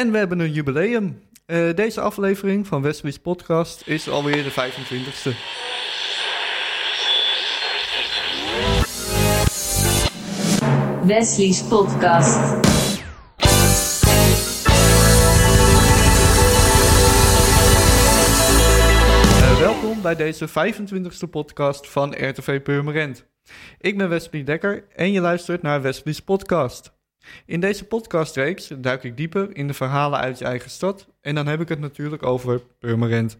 En we hebben een jubileum. Uh, deze aflevering van Wesley's podcast is alweer de 25ste. Wesley's podcast. Uh, welkom bij deze 25ste podcast van RTV Purmerend. Ik ben Wesley Dekker en je luistert naar Wesley's podcast. In deze podcastreeks duik ik dieper in de verhalen uit je eigen stad. En dan heb ik het natuurlijk over Purmerend.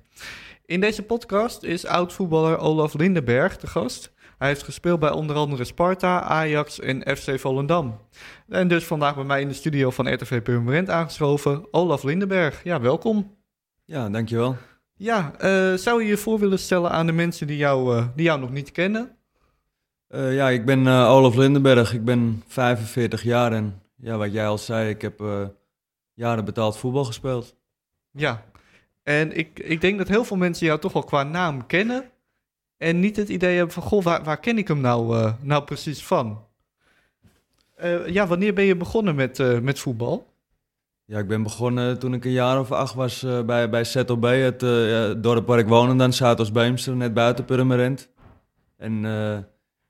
In deze podcast is oud-voetballer Olaf Lindenberg de gast. Hij heeft gespeeld bij onder andere Sparta, Ajax en FC Volendam. En dus vandaag bij mij in de studio van RTV Purmerend aangeschoven, Olaf Lindenberg. Ja, welkom. Ja, dankjewel. Ja, uh, zou je je voor willen stellen aan de mensen die jou, uh, die jou nog niet kennen? Uh, ja, ik ben Olaf Lindenberg, ik ben 45 jaar en ja, wat jij al zei, ik heb uh, jaren betaald voetbal gespeeld. Ja, en ik, ik denk dat heel veel mensen jou toch wel qua naam kennen en niet het idee hebben van, goh, waar, waar ken ik hem nou, nou precies van? ja, wanneer ben je begonnen met, met voetbal? Ja, ik ben begonnen toen ik een jaar of acht was bij, bij ZOB, het dorp waar ik woonde dan, Zuidoost-Beemster, net buiten Purmerend. En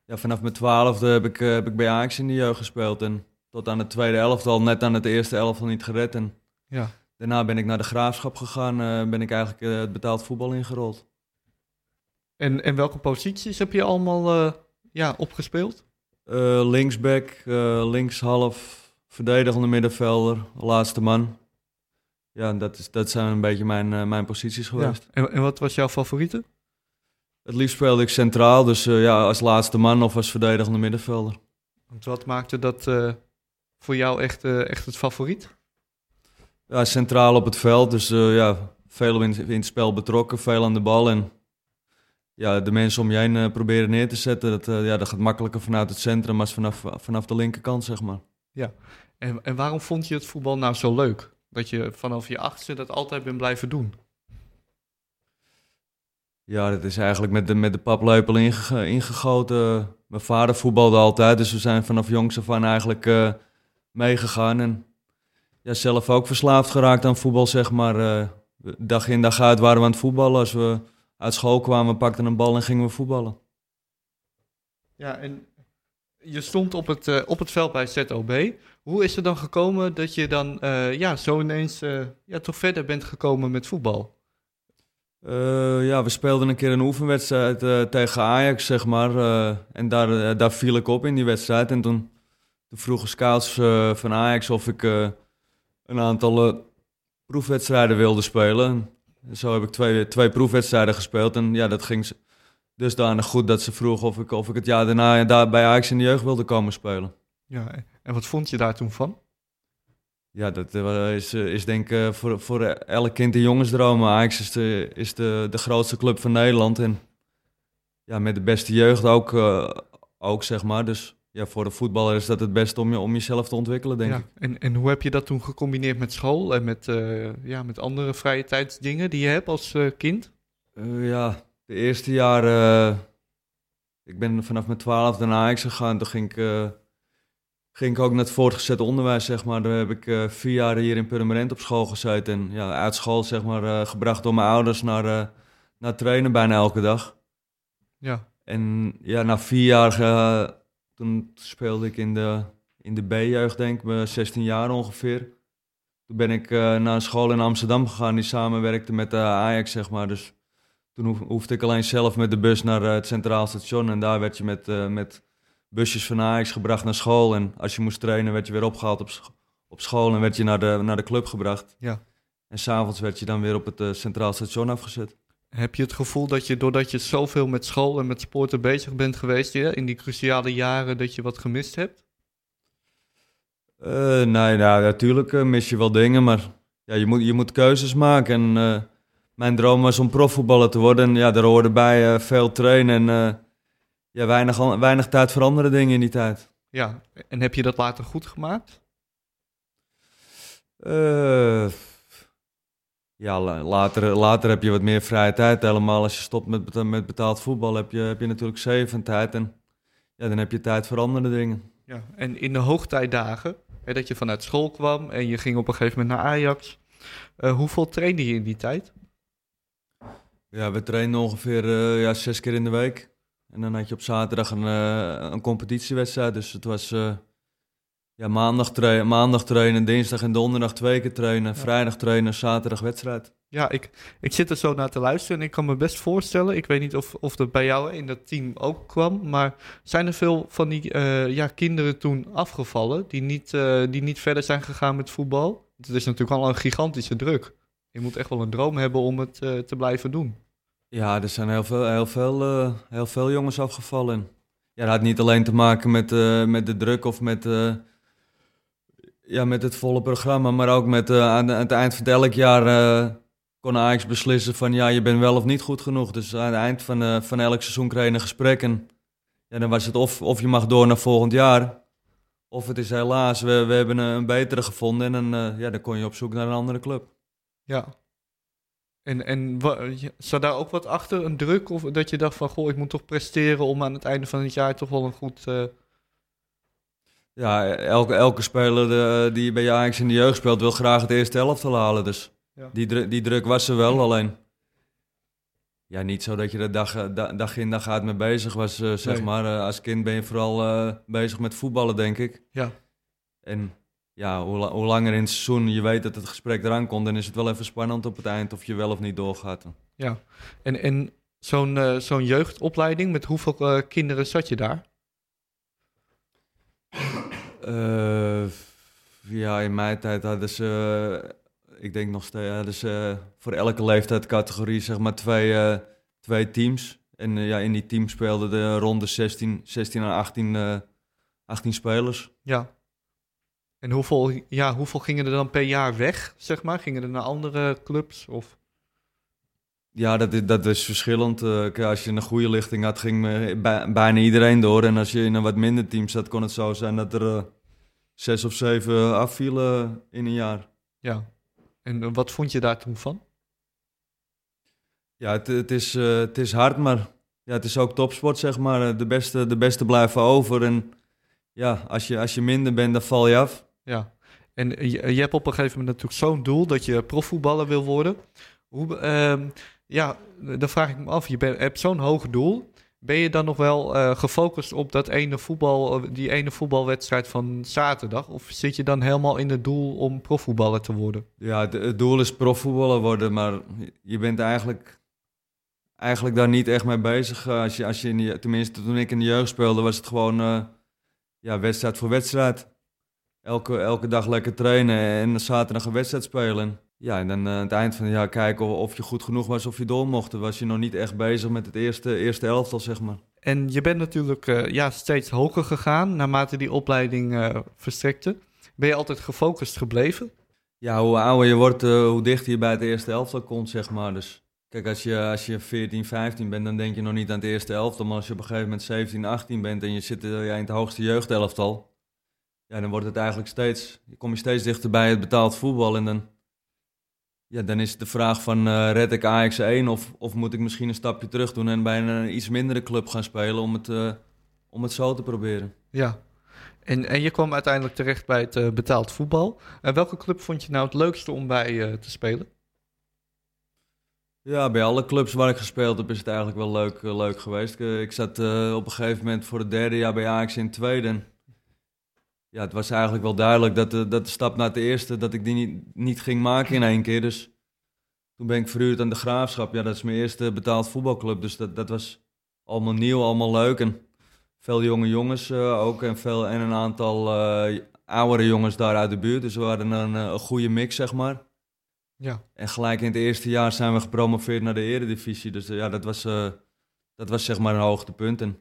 ja, vanaf mijn twaalfde heb ik, heb ik bij Ajax in de jeugd gespeeld. En tot aan het tweede elftal, net aan het eerste elftal niet gered. En ja. daarna ben ik naar de graafschap gegaan, uh, ben ik eigenlijk uh, het betaald voetbal ingerold. En, en welke posities heb je allemaal uh, ja, opgespeeld? linksback, linkshalf, verdedigende middenvelder, laatste man. Ja, dat, is, dat zijn een beetje mijn, mijn posities geweest. Ja. En, en wat was jouw favoriete? Het liefst speelde ik centraal, dus ja, als laatste man of als verdedigende middenvelder. Want wat maakte dat uh, voor jou echt, uh, echt het favoriet? Ja, centraal op het veld, dus ja, veel in, in, het spel betrokken, veel aan de bal. En ja, de mensen om je heen proberen neer te zetten, dat, ja, dat gaat makkelijker vanuit het centrum als vanaf, vanaf de linkerkant, zeg maar. Ja, en, en waarom vond je het voetbal nou zo leuk? Dat je vanaf je achtste dat altijd bent blijven doen? Ja, dat is eigenlijk met de, met de paplepel ingegoten. Mijn vader voetbalde altijd, dus we zijn vanaf jongs af aan eigenlijk uh, meegegaan. En ja, zelf ook verslaafd geraakt aan voetbal, zeg maar. Uh, dag in dag uit waren we aan het voetballen. Als we uit school kwamen, pakten een bal en gingen we voetballen. Ja, en je stond op het, uh, op het veld bij ZOB. Hoe is het dan gekomen dat je dan ja, zo ineens ja, toch verder bent gekomen met voetbal? Ja, we speelden een keer een oefenwedstrijd tegen Ajax, zeg maar. En daar, daar viel ik op in die wedstrijd. En toen, toen vroegen scouts van Ajax of ik een aantal proefwedstrijden wilde spelen. En zo heb ik twee, twee proefwedstrijden gespeeld. En ja, dat ging dusdanig goed dat ze vroegen of ik, of ik het jaar daarna daar bij Ajax in de jeugd wilde komen spelen. Ja, en wat vond je daar toen van? Ja, dat eh, is, eh, is denk ik eh, voor, voor elk kind een jongensdroom. Ajax is, de, is de, de grootste club van Nederland. En ja, met de beste jeugd ook, ook zeg maar. Dus ja, voor de voetballer is dat het beste om, je, om jezelf te ontwikkelen, denk ja, ik. En, en hoe heb je dat toen gecombineerd met school en met, ja, met andere vrije tijdsdingen die je hebt als kind? ja, de eerste jaren... ik ben vanaf mijn twaalfde naar Ajax gegaan. Toen ging ik ging ik ook naar het voortgezet onderwijs, zeg maar. Daar heb ik vier jaar hier in Purmerend op school gezeten. En ja, uit school, zeg maar, gebracht door mijn ouders naar, naar trainen bijna elke dag. Ja. En ja, na vier jaar, toen speelde ik in de, in de B-jeugd, denk ik, 16 jaar ongeveer. Toen ben ik naar een school in Amsterdam gegaan die samenwerkte met de Ajax, zeg maar. Dus toen hoefde ik alleen zelf met de bus naar het Centraal Station. En daar werd je met... met busjes van Ajax gebracht naar school. En als je moest trainen, werd je weer opgehaald op, op school en werd je naar de, naar de club gebracht. Ja. En s'avonds werd je dan weer op het Centraal Station afgezet. Heb je het gevoel dat je, doordat je zoveel met school en met sporten bezig bent geweest, ja, in die cruciale jaren, dat je wat gemist hebt? Uh, nee, nou, natuurlijk uh, mis je wel dingen, maar ja, je, moet, je moet keuzes maken. En mijn droom was om profvoetballer te worden. En ja, daar hoorde bij veel trainen en ja, weinig, weinig tijd voor andere dingen in die tijd. Ja, en heb je dat later goed gemaakt? Uh, ja, later, later heb je wat meer vrije tijd. Helemaal als je stopt met, met betaald voetbal heb je, heb je natuurlijk zeven tijd. En ja, dan heb je tijd voor andere dingen. Ja, en in de hoogtijdagen, Hè, dat je vanuit school kwam en je ging op een gegeven moment naar Ajax. Uh, hoeveel trainde je in die tijd? Ja, we trainden ongeveer uh, ja, zes keer in de week. En dan had je op zaterdag een, uh, een competitiewedstrijd. Dus het was ja, maandag, trainen, maandag trainen, dinsdag en donderdag twee keer trainen. Vrijdag trainen, zaterdag wedstrijd. Ja, ik, ik zit er zo naar te luisteren en ik kan me best voorstellen. Ik weet niet of, of dat bij jou in dat team ook kwam. Maar zijn er veel van die ja, kinderen toen afgevallen die niet, die niet verder zijn gegaan met voetbal? Het is natuurlijk al een gigantische druk. Je moet echt wel een droom hebben om het uh, te blijven doen. Ja, er zijn heel veel, heel veel, heel veel jongens afgevallen. Ja, dat had niet alleen te maken met, met de druk of met, ja, met het volle programma, maar ook met aan, het eind van elk jaar kon Ajax beslissen van ja, je bent wel of niet goed genoeg. Dus aan het eind van, van elk seizoen kreeg je een gesprek en ja, dan was het of, of je mag door naar volgend jaar, of het is helaas, we, we hebben een betere gevonden en dan, ja, dan kon je op zoek naar een andere club. Ja. En, en zat daar ook wat achter, een druk? Of dat je dacht van, goh, ik moet toch presteren om aan het einde van het jaar toch wel een goed... Ja, elke, elke speler de, die bij Ajax in de jeugd speelt, wil graag het eerste elftal halen. Dus ja. die, die druk was er wel, alleen... Ja, niet zo dat je er dag, eh, dag in dag uit mee bezig was, uh, zeg maar. Uh, als kind ben je vooral uh, bezig met voetballen, denk ik. Ja. En ja, hoe, hoe, langer in het seizoen je weet dat het gesprek eraan komt, dan is het wel even spannend op het eind of je wel of niet doorgaat. Ja, en, en zo'n zo'n jeugdopleiding, met hoeveel kinderen zat je daar? Uh, ja, in mijn tijd hadden ze, ik denk nog steeds, hadden ze voor elke leeftijdscategorie zeg maar twee, twee teams. En ja, in die teams speelden de ronde 16, 16 en 18, 18 spelers. Ja. En hoeveel, ja, hoeveel gingen er dan per jaar weg, zeg maar? Gingen er naar andere clubs? Of? Ja, dat is, dat is verschillend. Uh, als je een goede lichting had, ging bijna iedereen door. En als je in een wat minder team zat, kon het zo zijn dat er uh, zes of zeven afvielen in een jaar. Ja, en wat vond je daar toen van? Ja, het, het is, uh, het is hard, maar ja, het is ook topsport, zeg maar. De beste, de beste blijven over. En ja, als je, als je minder bent, dan val je af. Ja, en je, je hebt op een gegeven moment natuurlijk zo'n doel dat je profvoetballer wil worden. Hoe, uh, ja, dan vraag ik me af, je hebt zo'n hoog doel. Ben je dan nog wel uh, gefocust op dat ene voetbal, die ene voetbalwedstrijd van zaterdag? Of zit je dan helemaal in het doel om profvoetballer te worden? Ja, het, doel is profvoetballer worden, maar je bent eigenlijk, eigenlijk daar niet echt mee bezig. Als je, als je in tenminste, toen ik in de jeugd speelde, was het gewoon ja, wedstrijd voor wedstrijd elke, elke dag lekker trainen en zaterdag een wedstrijd spelen. Ja, en dan uh, aan het eind van het jaar kijken of, of, je goed genoeg was of je door mocht. was je nog niet echt bezig met het eerste, eerste elftal, zeg maar. En je bent natuurlijk uh, ja, steeds hoger gegaan naarmate die opleiding uh, verstrekte. Ben je altijd gefocust gebleven? Ja, hoe ouder je wordt, hoe dichter je bij het eerste elftal komt, zeg maar. Dus kijk, als je, als je 14, 15 bent, dan denk je nog niet aan het eerste elftal. Maar als je op een gegeven moment 17, 18 bent en je zit ja, in het hoogste jeugdelftal ja, dan wordt het eigenlijk steeds, kom je steeds dichter bij het betaald voetbal. En dan, ja, dan is het de vraag van, uh, red ik Ajax 1 of, of moet ik misschien een stapje terug doen en bij een iets mindere club gaan spelen om het, uh, om het zo te proberen. Ja, en, en je kwam uiteindelijk terecht bij het uh, betaald voetbal. En welke club vond je nou het leukste om bij te spelen? Ja, bij alle clubs waar ik gespeeld heb is het eigenlijk wel leuk, leuk geweest. Ik zat op een gegeven moment voor het derde jaar bij Ajax in tweede ja, het was eigenlijk wel duidelijk dat de, dat de stap naar het eerste, dat ik die niet, niet ging maken in één keer. Dus toen ben ik verhuurd aan de Graafschap. Ja, dat is mijn eerste betaald voetbalclub. Dus dat, dat was allemaal nieuw, allemaal leuk. En veel jonge jongens uh, ook en, veel, en een aantal uh, oudere jongens daar uit de buurt. Dus we hadden een, eh, een goede mix, zeg maar. Ja. En gelijk in het eerste jaar zijn we gepromoveerd naar de eredivisie. Dus ja, dat was, dat was zeg maar een hoogtepunt. En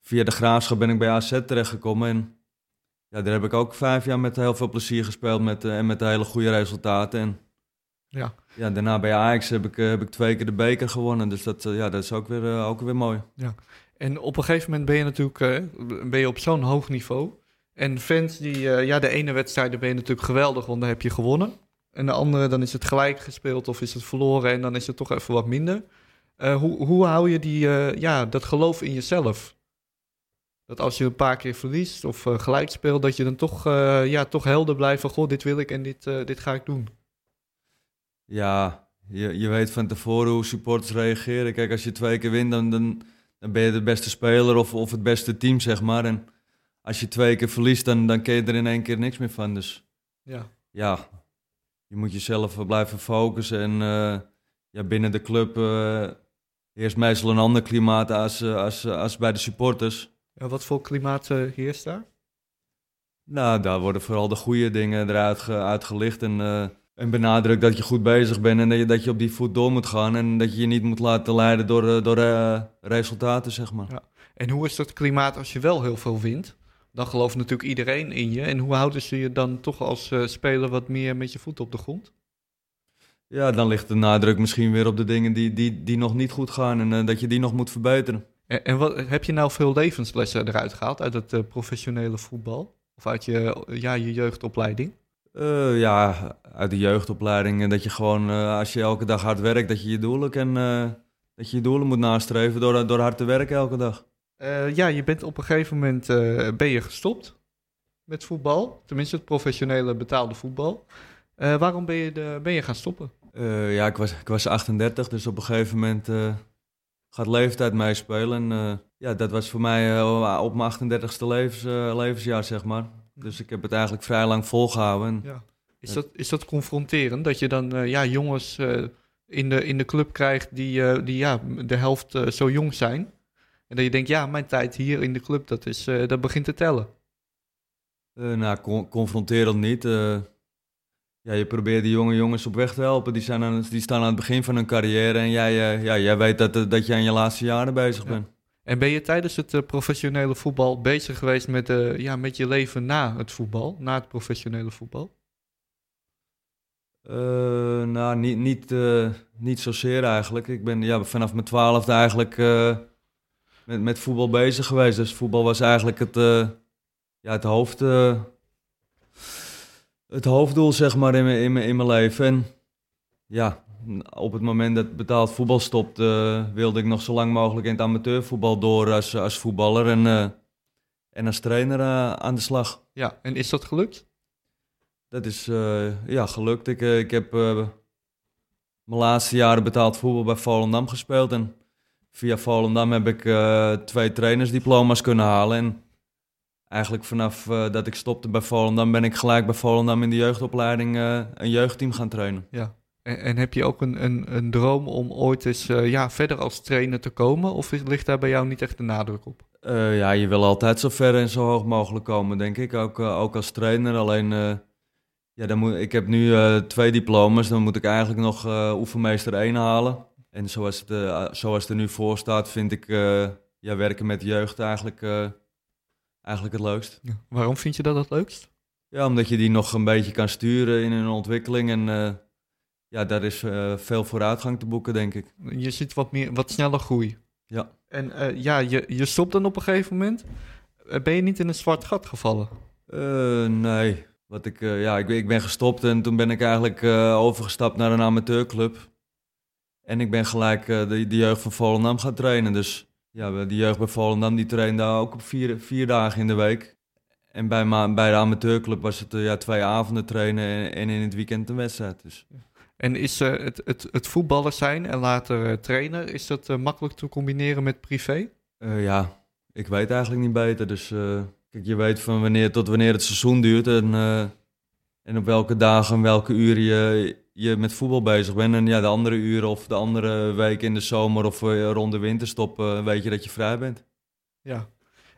via de Graafschap ben ik bij AZ terechtgekomen en ja, daar heb ik ook vijf jaar met heel veel plezier gespeeld met, uh, en met hele goede resultaten. En ja. Ja, daarna bij Ajax heb ik, uh, heb ik twee keer de beker gewonnen. Dus dat, uh, ja, dat is ook weer, ook weer mooi. Ja. En op een gegeven moment ben je natuurlijk ben je op zo'n hoog niveau. En fans die, ja, de ene wedstrijd ben je natuurlijk geweldig, want dan heb je gewonnen. En de andere, dan is het gelijk gespeeld of is het verloren en dan is het toch even wat minder. hoe, hoe hou je die, ja, dat geloof in jezelf? Dat als je een paar keer verliest of uh, gelijk speelt, dat je dan toch, uh, ja, toch helder blijft van, goh, dit wil ik en dit, uh, dit ga ik doen. Ja, je, je weet van tevoren hoe supporters reageren. Kijk, als je twee keer wint, dan, dan, dan ben je de beste speler of, of het beste team, zeg maar. En als je twee keer verliest, dan, dan ken je er in één keer niks meer van. Dus ja, ja je moet jezelf blijven focussen. En ja, binnen de club heerst meestal een ander klimaat als, als, als bij de supporters. En wat voor klimaat uh, heerst daar? Nou, daar worden vooral de goede dingen eruit ge, uitgelicht en, uh, en benadrukt dat je goed bezig bent en dat je, dat je op die voet door moet gaan en dat je je niet moet laten leiden door, uh, door resultaten, zeg maar. Ja. En hoe is dat klimaat als je wel heel veel wint? Dan gelooft natuurlijk iedereen in je. En hoe houden ze je dan toch als speler wat meer met je voet op de grond? Ja, dan ligt de nadruk misschien weer op de dingen die, die, die nog niet goed gaan en dat je die nog moet verbeteren. En, en wat, heb je nou veel levenslessen eruit gehaald uit het uh, professionele voetbal? Of uit je, ja, je jeugdopleiding? Uh, ja, uit de jeugdopleiding. En dat je gewoon, uh, als je elke dag hard werkt, dat je je doelen, kan, dat je, je doelen moet nastreven door, door hard te werken elke dag. ja, je bent op een gegeven moment ben je gestopt met voetbal. Tenminste, het professionele betaalde voetbal. waarom ben je, de, ben je gaan stoppen? ja, ik was, ik was 38, dus op een gegeven moment gaat leeftijd meespelen. En uh, ja, dat was voor mij uh, op mijn 38ste levens, uh, levensjaar, zeg maar. Dus ik heb het eigenlijk vrij lang volgehouden. En, ja. Is, dat, is dat confronterend? Dat je dan ja, jongens in, de, in de club krijgt die, die ja, de helft zo jong zijn. En dat je denkt, ja, mijn tijd hier in de club, dat, is, dat begint te tellen. nou, con confronterend niet ja, je probeert die jonge jongens op weg te helpen. Die, zijn aan, die staan aan het begin van hun carrière en jij, uh, ja, jij weet dat, dat je aan je laatste jaren bezig bent. En ben je tijdens het uh, professionele voetbal bezig geweest met, uh, ja, met je leven na het voetbal, na het professionele voetbal? nou, niet, niet, niet zozeer eigenlijk. Ik ben ja, vanaf mijn twaalfde eigenlijk met, met voetbal bezig geweest. Dus voetbal was eigenlijk het, ja, het hoofd het hoofddoel zeg maar in mijn, in mijn, in mijn leven. En ja, op het moment dat betaald voetbal stopte, wilde ik nog zo lang mogelijk in het amateurvoetbal door als, als voetballer en, uh, en als trainer uh, aan de slag. Ja, en is dat gelukt? Dat is uh, ja, gelukt. Ik, ik heb mijn laatste jaren betaald voetbal bij Volendam gespeeld. En via Volendam heb ik twee trainersdiploma's kunnen halen. En eigenlijk vanaf uh, dat ik stopte bij Volendam ben ik gelijk bij Volendam in de jeugdopleiding uh, een jeugdteam gaan trainen. Ja. En, en, heb je ook een, een, een droom om ooit eens uh, ja, verder als trainer te komen? Of ligt daar bij jou niet echt de nadruk op? ja, je wil altijd zo ver en zo hoog mogelijk komen, denk ik. Ook, ook als trainer. Alleen, ja, dan moet, ik heb nu twee diploma's. Dan moet ik eigenlijk nog oefenmeester 1 halen. En zoals het, zoals het er nu voor staat, vind ik ja, werken met jeugd eigenlijk eigenlijk het leukst. Waarom vind je dat het leukst? Ja, omdat je die nog een beetje kan sturen in hun ontwikkeling. En uh, ja, daar is uh, veel vooruitgang te boeken, denk ik. Je ziet wat, meer, wat sneller groei. Ja. En uh, ja, je, je stopt dan op een gegeven moment. ben je niet in een zwart gat gevallen? nee. Wat ik, ja, ik, ik ben gestopt en toen ben ik eigenlijk overgestapt naar een amateurclub. En ik ben gelijk de, de jeugd van Volendam gaan trainen. Dus ja, de jeugd bij Volendam die trainde ook op vier, vier dagen in de week. En bij, bij de amateurclub was het uh, ja, twee avonden trainen en, en, in het weekend een wedstrijd. Dus. En is uh, het, het, het voetballer zijn en later uh, trainer, is dat makkelijk te combineren met privé? ja, ik weet eigenlijk niet beter. Dus kijk, je weet van wanneer tot wanneer het seizoen duurt en, en op welke dagen en welke uren je, je met voetbal bezig bent. En ja, de andere uren of de andere weken in de zomer of uh, rond de winterstop uh, weet je dat je vrij bent. Ja,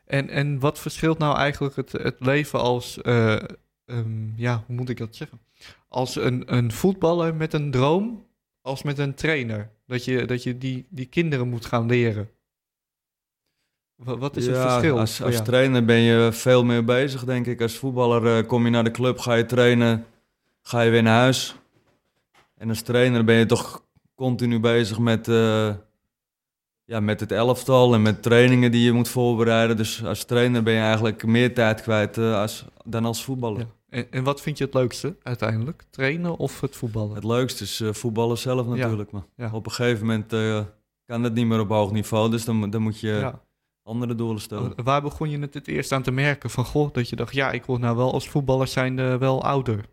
en, en wat verschilt nou eigenlijk het, het leven als, uh, um, ja, hoe moet ik dat zeggen? Als een, een voetballer met een droom, als met een trainer. Dat je, dat je die, die kinderen moet gaan leren. Wat, is ja, het verschil? Als, als trainer ben je veel meer bezig, denk ik. Als voetballer kom je naar de club, ga je trainen, ga je weer naar huis en als trainer ben je toch continu bezig met, uh, ja, met het elftal en met trainingen die je moet voorbereiden. Dus als trainer ben je eigenlijk meer tijd kwijt uh, als, dan als voetballer. Ja. En, en, wat vind je het leukste uiteindelijk? Trainen of het voetballen? Het leukste is uh, voetballen zelf natuurlijk. Ja. Maar op een gegeven moment kan dat niet meer op hoog niveau. Dus dan, dan moet je andere doelen stellen. Waar begon je het het eerst aan te merken? Van goh, dat je dacht, ja, ik word nou wel als voetballer zijnde wel ouder.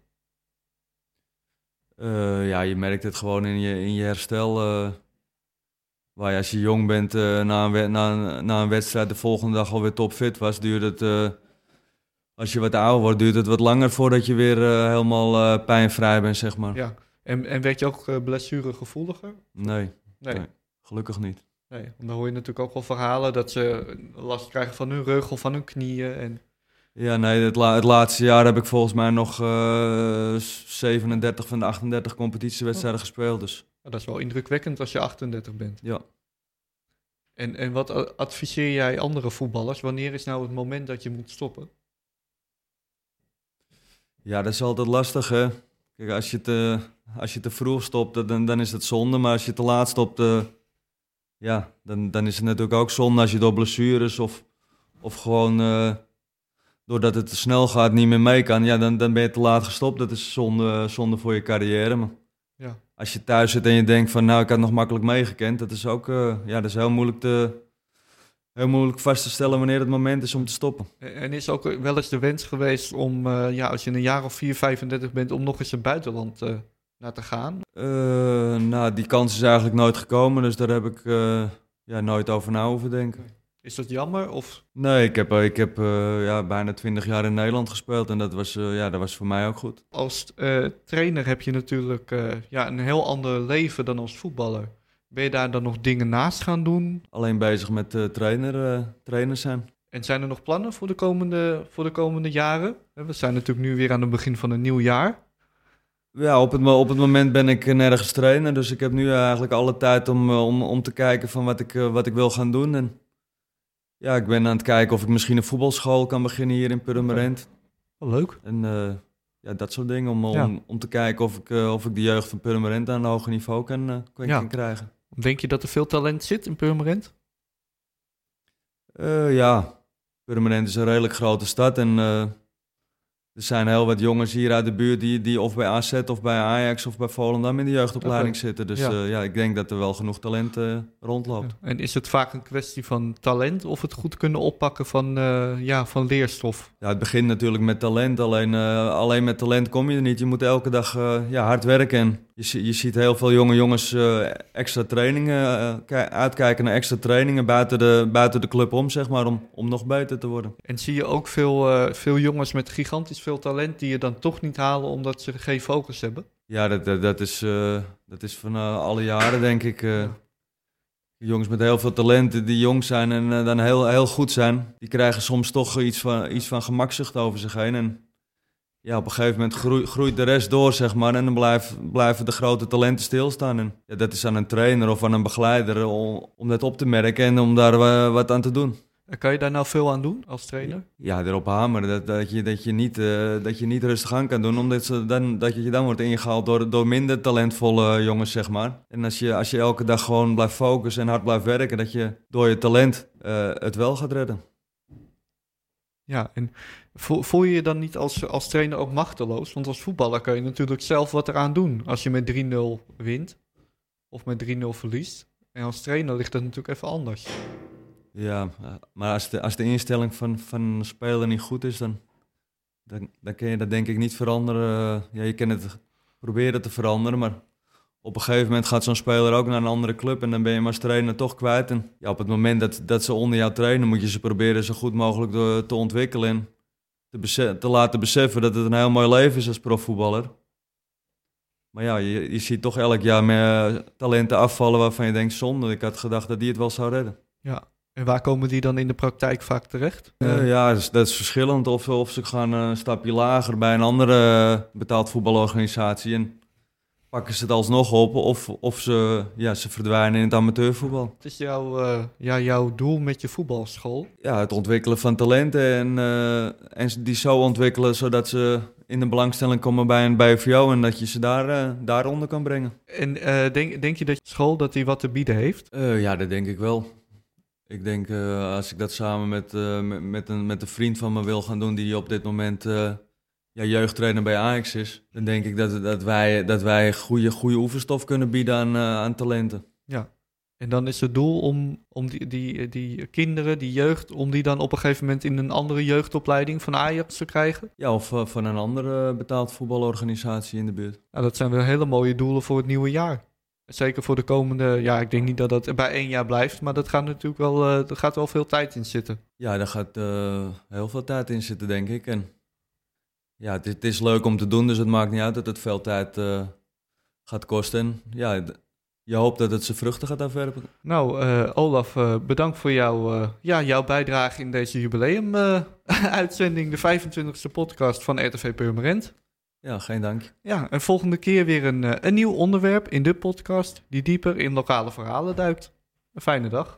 Eh, ja, je merkt het gewoon in je, in je herstel. eh, waar je als je jong bent, eh, na, een, na, een, na een wedstrijd de volgende dag alweer topfit was, duurt het... als je wat ouder wordt, duurt het wat langer voordat je weer helemaal pijnvrij bent, zeg maar. Ja. En, en werd je ook blessuregevoeliger? Nee, Nee. Nee. gelukkig niet. Nee. Want dan hoor je natuurlijk ook wel verhalen dat ze last krijgen van hun rug of van hun knieën. En, Ja, nee, het, la- het laatste jaar heb ik volgens mij nog eh, 37 van de 38 competitiewedstrijden gespeeld. Dus dat is wel indrukwekkend als je 38 bent. ja. En, en wat adviseer jij andere voetballers? Wanneer is nou het moment dat je moet stoppen? ja, dat is altijd lastig, hè. Kijk, als je te, als je te vroeg stopt, dan, dan is het zonde. Maar als je te laat stopt, eh, ja, dan, dan is het natuurlijk ook zonde als je door blessures of, of gewoon eh, doordat het te snel gaat niet meer mee kan. Ja, dan, dan ben je te laat gestopt. Dat is zonde, zonde voor je carrière. Maar Ja. als je thuis zit en je denkt van, nou, ik had nog makkelijk meegekend. Dat is ook, eh, ja, dat is heel moeilijk te... Heel moeilijk vast te stellen wanneer het moment is om te stoppen. En is ook wel eens de wens geweest om, eh, ja, als je een jaar of 4, 35 bent, om nog eens het buitenland naar te gaan? Eh, nou, die kans is eigenlijk nooit gekomen, dus daar heb ik eh, ja, nooit over na hoeven denken. Is dat jammer? Of Nee, ik heb, ik heb eh, ja, bijna twintig jaar in Nederland gespeeld en dat was, eh, ja, dat was voor mij ook goed. als eh, trainer heb je natuurlijk eh, ja, een heel ander leven dan als voetballer. Ben je daar dan nog dingen naast gaan doen? Alleen bezig met eh, trainer, eh, trainer zijn. En zijn er nog plannen voor de komende, voor de komende jaren? We zijn natuurlijk nu weer aan het begin van een nieuw jaar. Ja, op het, op het moment ben ik eh, nergens trainer, dus ik heb nu eigenlijk alle tijd om, eh, om, om te kijken van wat ik, eh, wat ik wil gaan doen. En ja, ik ben aan het kijken of ik misschien een voetbalschool kan beginnen hier in Purmerend. Wel leuk. En eh, ja, dat soort dingen, om, om, Ja. om te kijken of ik, eh, of ik de jeugd van Purmerend aan een hoger niveau kan, eh, kan, Ja. krijgen. Denk je dat er veel talent zit in Purmerend? Eh, ja, Purmerend is een redelijk grote stad en eh, er zijn heel wat jongens hier uit de buurt die, die of bij AZ of bij Ajax of bij Volendam in de jeugdopleiding zitten. Dus Ja. ja. ja, ik denk dat er wel genoeg talent eh, rondloopt. Ja. En is het vaak een kwestie van talent of het goed kunnen oppakken van, eh, ja, van leerstof? Ja, het begint natuurlijk met talent, alleen, eh, alleen met talent kom je er niet. Je moet elke dag eh, ja, hard werken. Je, je ziet heel veel jonge jongens eh, extra trainingen, eh, ki- uitkijken naar extra trainingen buiten de, buiten de club om, zeg maar, om, om nog beter te worden. En zie je ook veel, eh, veel jongens met gigantisch veel talent die je dan toch niet halen omdat ze geen focus hebben? Ja, dat, dat, dat, is, dat is van alle jaren, denk ik. Jongens met heel veel talent, die jong zijn en dan heel, heel goed zijn, die krijgen soms toch iets van, iets van gemakzucht over zich heen. En ja, op een gegeven moment groei- groeit de rest door, zeg maar. En dan blijf, blijven de grote talenten stilstaan. En ja, dat is aan een trainer of aan een begeleider om, om dat op te merken en om daar eh, wat aan te doen. En Kan je daar nou veel aan doen als trainer? Ja, erop hameren. Dat, dat, je, dat, je niet, eh, dat je niet rustig aan kan doen. Omdat ze dan, dat je dan wordt ingehaald door, door minder talentvolle jongens, zeg maar. En als je, als je elke dag gewoon blijft focussen en hard blijft werken... dat je door je talent eh, het wel gaat redden. Ja, en voel, je je dan niet als, als trainer ook machteloos? Want als voetballer kan je natuurlijk zelf wat eraan doen als je met 3-0 wint of met 3-0 verliest. En als trainer ligt dat natuurlijk even anders. Ja, maar als de, als de instelling van, van een speler niet goed is... dan, dan, dan kun je dat denk ik niet veranderen. Ja, je kan het proberen te veranderen, maar... Op een gegeven moment gaat zo'n speler ook naar een andere club en dan ben je hem als trainer toch kwijt. En ja, op het moment dat, dat ze onder jou trainen, moet je ze proberen zo goed mogelijk te, te ontwikkelen. Te, laten beseffen dat het een heel mooi leven is als profvoetballer. Maar ja, je, je ziet toch elk jaar meer talenten afvallen waarvan je denkt, zonde, ik had gedacht dat die het wel zou redden. Ja. En waar komen die dan in de praktijk vaak terecht? Eh, ja, dat is, dat is verschillend. Of, of ze gaan eh, een stapje lager bij een andere eh, betaald voetbalorganisatie en pakken ze het alsnog op. Of, of ze, ja, ze verdwijnen in het amateurvoetbal. Wat is jouw, eh, ja, jouw doel met je voetbalschool? Ja, het ontwikkelen van talenten en, eh, en die zo ontwikkelen zodat ze in de belangstelling komen bij een BVO en dat je ze daar, eh, daaronder kan brengen. En denk, denk je dat je school dat die wat te bieden heeft? Ja, dat denk ik wel. Ik denk als ik dat samen met, met, met, een, met een vriend van me wil gaan doen die op dit moment ja, jeugdtrainer bij Ajax is, dan denk ik dat, dat wij, dat wij goede, goede oefenstof kunnen bieden aan, eh, aan talenten. Ja. En dan is het doel om, om die, die, die kinderen, die jeugd, om die dan op een gegeven moment in een andere jeugdopleiding van Ajax te krijgen. Ja, of eh, van een andere betaald voetbalorganisatie in de buurt. Nou, dat zijn wel hele mooie doelen voor het nieuwe jaar. Zeker voor de komende, ja, ik denk niet dat dat bij één jaar blijft, maar dat gaat natuurlijk wel, uh, er gaat wel veel tijd in zitten. Ja, daar gaat heel veel tijd in zitten, denk ik. En ja, het is, het is, leuk om te doen, dus het maakt niet uit dat het veel tijd uh, gaat kosten. En ja, je hoopt dat het zijn vruchten gaat afwerpen. Nou, uh, Olaf, uh, bedankt voor jou, ja, jouw bijdrage in deze jubileum-uitzending, de 25e podcast van RTV Purmerend. Ja, geen dank. Ja, en volgende keer weer een, een nieuw onderwerp in de podcast die dieper in lokale verhalen duikt. Een fijne dag.